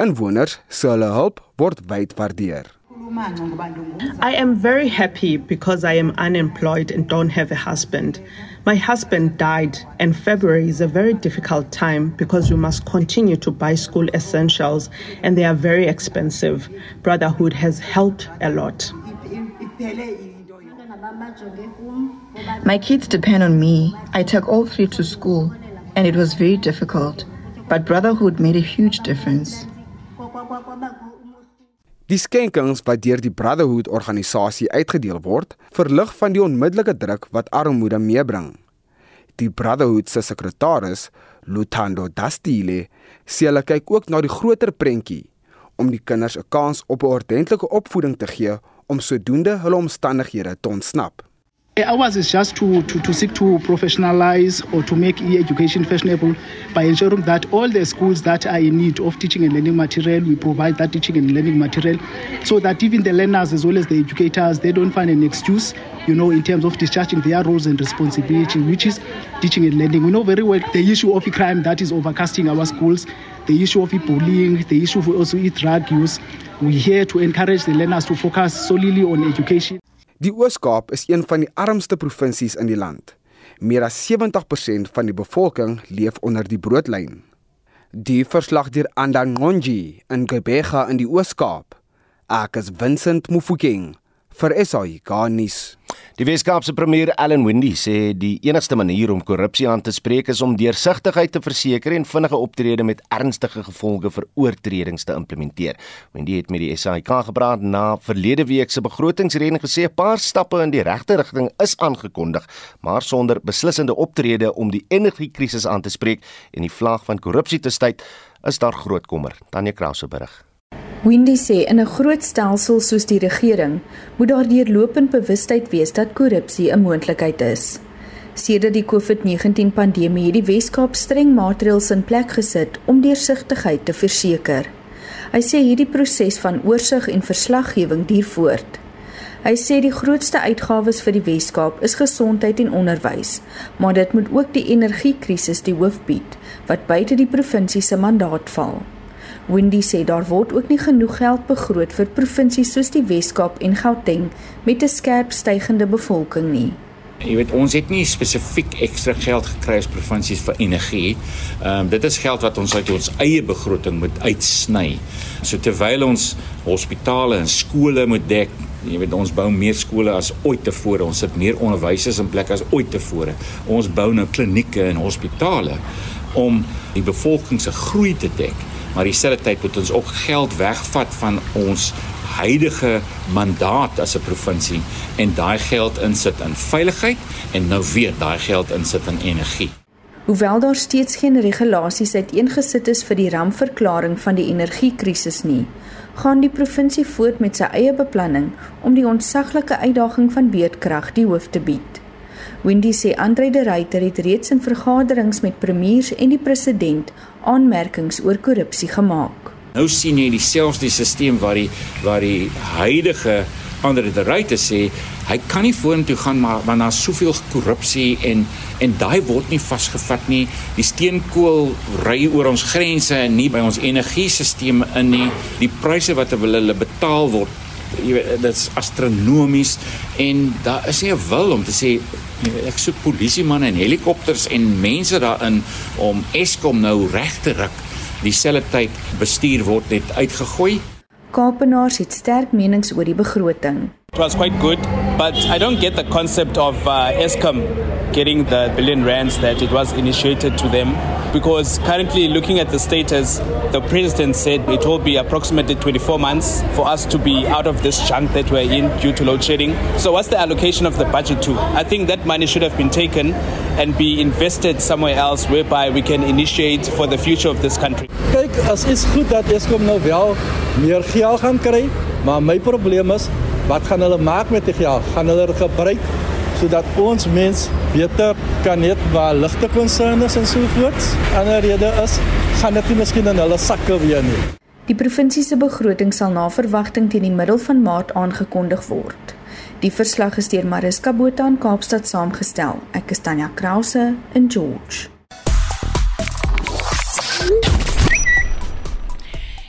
Inwoners se hulle hulp word wyd waardeer. I am very happy because I am unemployed and don't have a husband. My husband died, and February is a very difficult time because we must continue to buy school essentials and they are very expensive. Brotherhood has helped a lot. My kids depend on me. I took all three to school, and it was very difficult. But brotherhood made a huge difference. Die skenkings wat deur die Brotherhood organisasie uitgedeel word, verlig van die onmiddellike druk wat armoede meebring. Die Brotherhood se sekretaris, Lutando Dastile, sê hulle kyk ook na die groter prentjie om die kinders 'n kans op 'n ordentlike opvoeding te gee om sodoende hulle omstandighede te ontsnap. Eh, ours is just to, to, to seek to professionalize or to make e-education fashionable by ensuring that all the schools that are in need of teaching and learning material, we provide that teaching and learning material so that even the learners as well as the educators, they don't find an excuse, you know, in terms of discharging their roles and responsibility, which is teaching and learning. We know very well the issue of crime that is overcasting our schools, the issue of bullying, the issue of also drug use. We're here to encourage the learners to focus solely on education. Die Oos-Kaap is een van die armste provinsies in die land. Meer as 70% van die bevolking leef onder die broodlyn. Die verslag deur Andangonji in Gebega in die Oos-Kaap. Ek is Vincent Mufokeng vir SAI Garnis. Die Weskaapse premier Allan Windey sê die enigste manier om korrupsie aan te spreek is om deursigtigheid te verseker en vinnige optrede met ernstige gevolge vir oortredings te implementeer. Windey het met die SAIK gepraat na verlede week se begrotingsreën gesê 'n paar stappe in die regte rigting is aangekondig, maar sonder beslissende optrede om die energiekrisis aan te spreek en die vlaag van korrupsie te staai, is daar groot kommer. Tanya Krause berig. Windy sê in 'n groot stelsel soos die regering moet daar deurlopend bewustheid wees dat korrupsie 'n moontlikheid is. Sedert die COVID-19 pandemie het die Wes-Kaap streng maatreëls in plek gesit om deursigtigheid te verseker. Hy sê hierdie proses van oorsig en verslaggewing duur voort. Hy sê die grootste uitgawes vir die Wes-Kaap is gesondheid en onderwys, maar dit moet ook die energiekrisis die hoof bied wat buite die provinsie se mandaat val. Windy sê daar word ook nie genoeg geld begroot vir provinsies soos die Wes-Kaap en Gauteng met 'n skerp stygende bevolking nie. Jy weet ons het nie spesifiek ekstra geld gekry as provinsies vir energie. Ehm um, dit is geld wat ons uit ons eie begroting moet uitsny. So terwyl ons hospitale en skole moet dek, jy weet ons bou meer skole as ooit tevore. Ons het meer onderwysers in plek as ooit tevore. Ons bou nou klinieke en hospitale om die bevolking se groei te dek maar dieselfde tyd moet ons ook geld wegvat van ons huidige mandaat as 'n provinsie en daai geld insit in veiligheid en nou weer daai geld insit in energie. Hoewel daar steeds geen regulasies uiteengesit is vir die rampverklaring van die energiekrisis nie, gaan die provinsie voort met sy eie beplanning om die ontsaglike uitdaging van beerdkrag die hoof te bied. Wendy sê Andre de Ruyter het reeds in vergaderings met premiers en die president aanmerkings oor korrupsie gemaak. Nou sien jy dieselfde stelsel waar die waar die huidige Andre de Ruyter sê hy kan nie vorentoe gaan maar want daar's soveel korrupsie en en daai word nie vasgevat nie. Die steenkool ry oor ons grense en nie by ons energiesisteme in nie. Die pryse wat hulle betaal word jy weet dit's astronomies en daar is nie 'n wil om te sê ek soek polisie manne en helikopters en mense daarin om Eskom nou reg te ruk. Dieselfde tyd bestuur word net uitgegooi. Kaapenaars het sterk menings oor die begroting. It was quite good, but I don't get the concept of uh, ESCOM getting the billion rands that it was initiated to them because currently looking at the status, the president said it will be approximately 24 months for us to be out of this junk that we're in due to load shedding. So what's the allocation of the budget to? I think that money should have been taken and be invested somewhere else whereby we can initiate for the future of this country. Kyk, as is goed dat Eskom nou wel meer geld gaan kry, maar my probleem is wat gaan hulle maak met die geld? Gaan hulle dit gebruik sodat ons mens beter kan net waar ligte konserne en so voort. Ander rede is gaan dit nie miskien in hulle sakke weer nie. Die provinsie se begroting sal na verwagting teen die middel van Maart aangekondig word. Die verslag is deur Mariska Botha in Kaapstad saamgestel. Ek is Tanya Krause in George.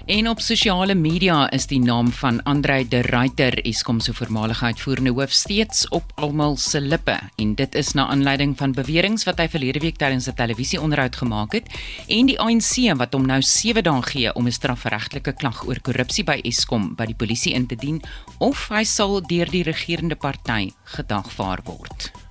En op sosiale media is die naam van Andrei de Ruyter, Eskom se voormalige uitvoerende hoof, steeds op almal se lippe. En dit is na aanleiding van beweringe wat hy verlede week tydens 'n televisieonderhoud gemaak het en die ANC wat hom nou 7 dae gee om 'n strafregtelike klag oor korrupsie by Eskom by die polisie in te dien of hy sal deur die regerende party gedagvaar word.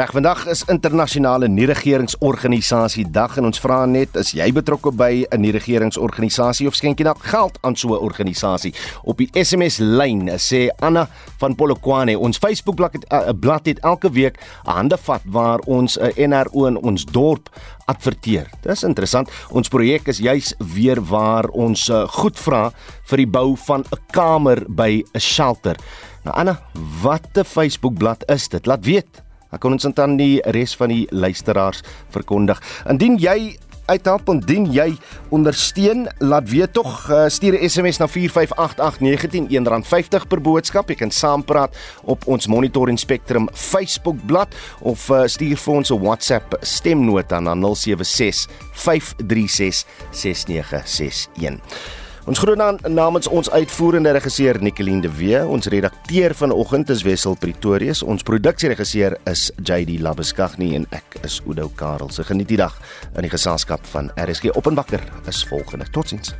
Reg vandag is internasionale nie-regeringsorganisasie dag en ons vra net is jy betrokke by 'n nie-regeringsorganisasie of skenk jy dalk geld aan so 'n organisasie? Op die SMS lyn sê Anna van Polokwane ons Facebookblad het 'n uh, blad het elke week 'n hande vat waar ons 'n uh, NRO in ons dorp adverteer. Dis interessant. Ons projek is juis weer waar ons uh, goed vra vir die bou van 'n kamer by 'n shelter. Nou Anna, watte Facebookblad is dit? Laat weet. Ek kon ons dan die res van die luisteraars verkondig. Indien jy uithelp en dien jy ondersteun, laat weet tog uh, stuur 'n SMS na 4588919 R1.50 per boodskap. Jy kan saampraat op ons Monitor en Spectrum Facebook bladsy of uh, stuur vir ons 'n WhatsApp stemnota na 076 536 6961. Ons groet dan namens ons uitvoerende regisseur Nicoline de Wee, ons redakteur vanoggend is Wessel Pretorius, ons produksieregisseur is JD Labuskaghni en ek is Udo Karel. Se geniet die dag in die geselskap van RSG Openbakker is volgende. Totsiens.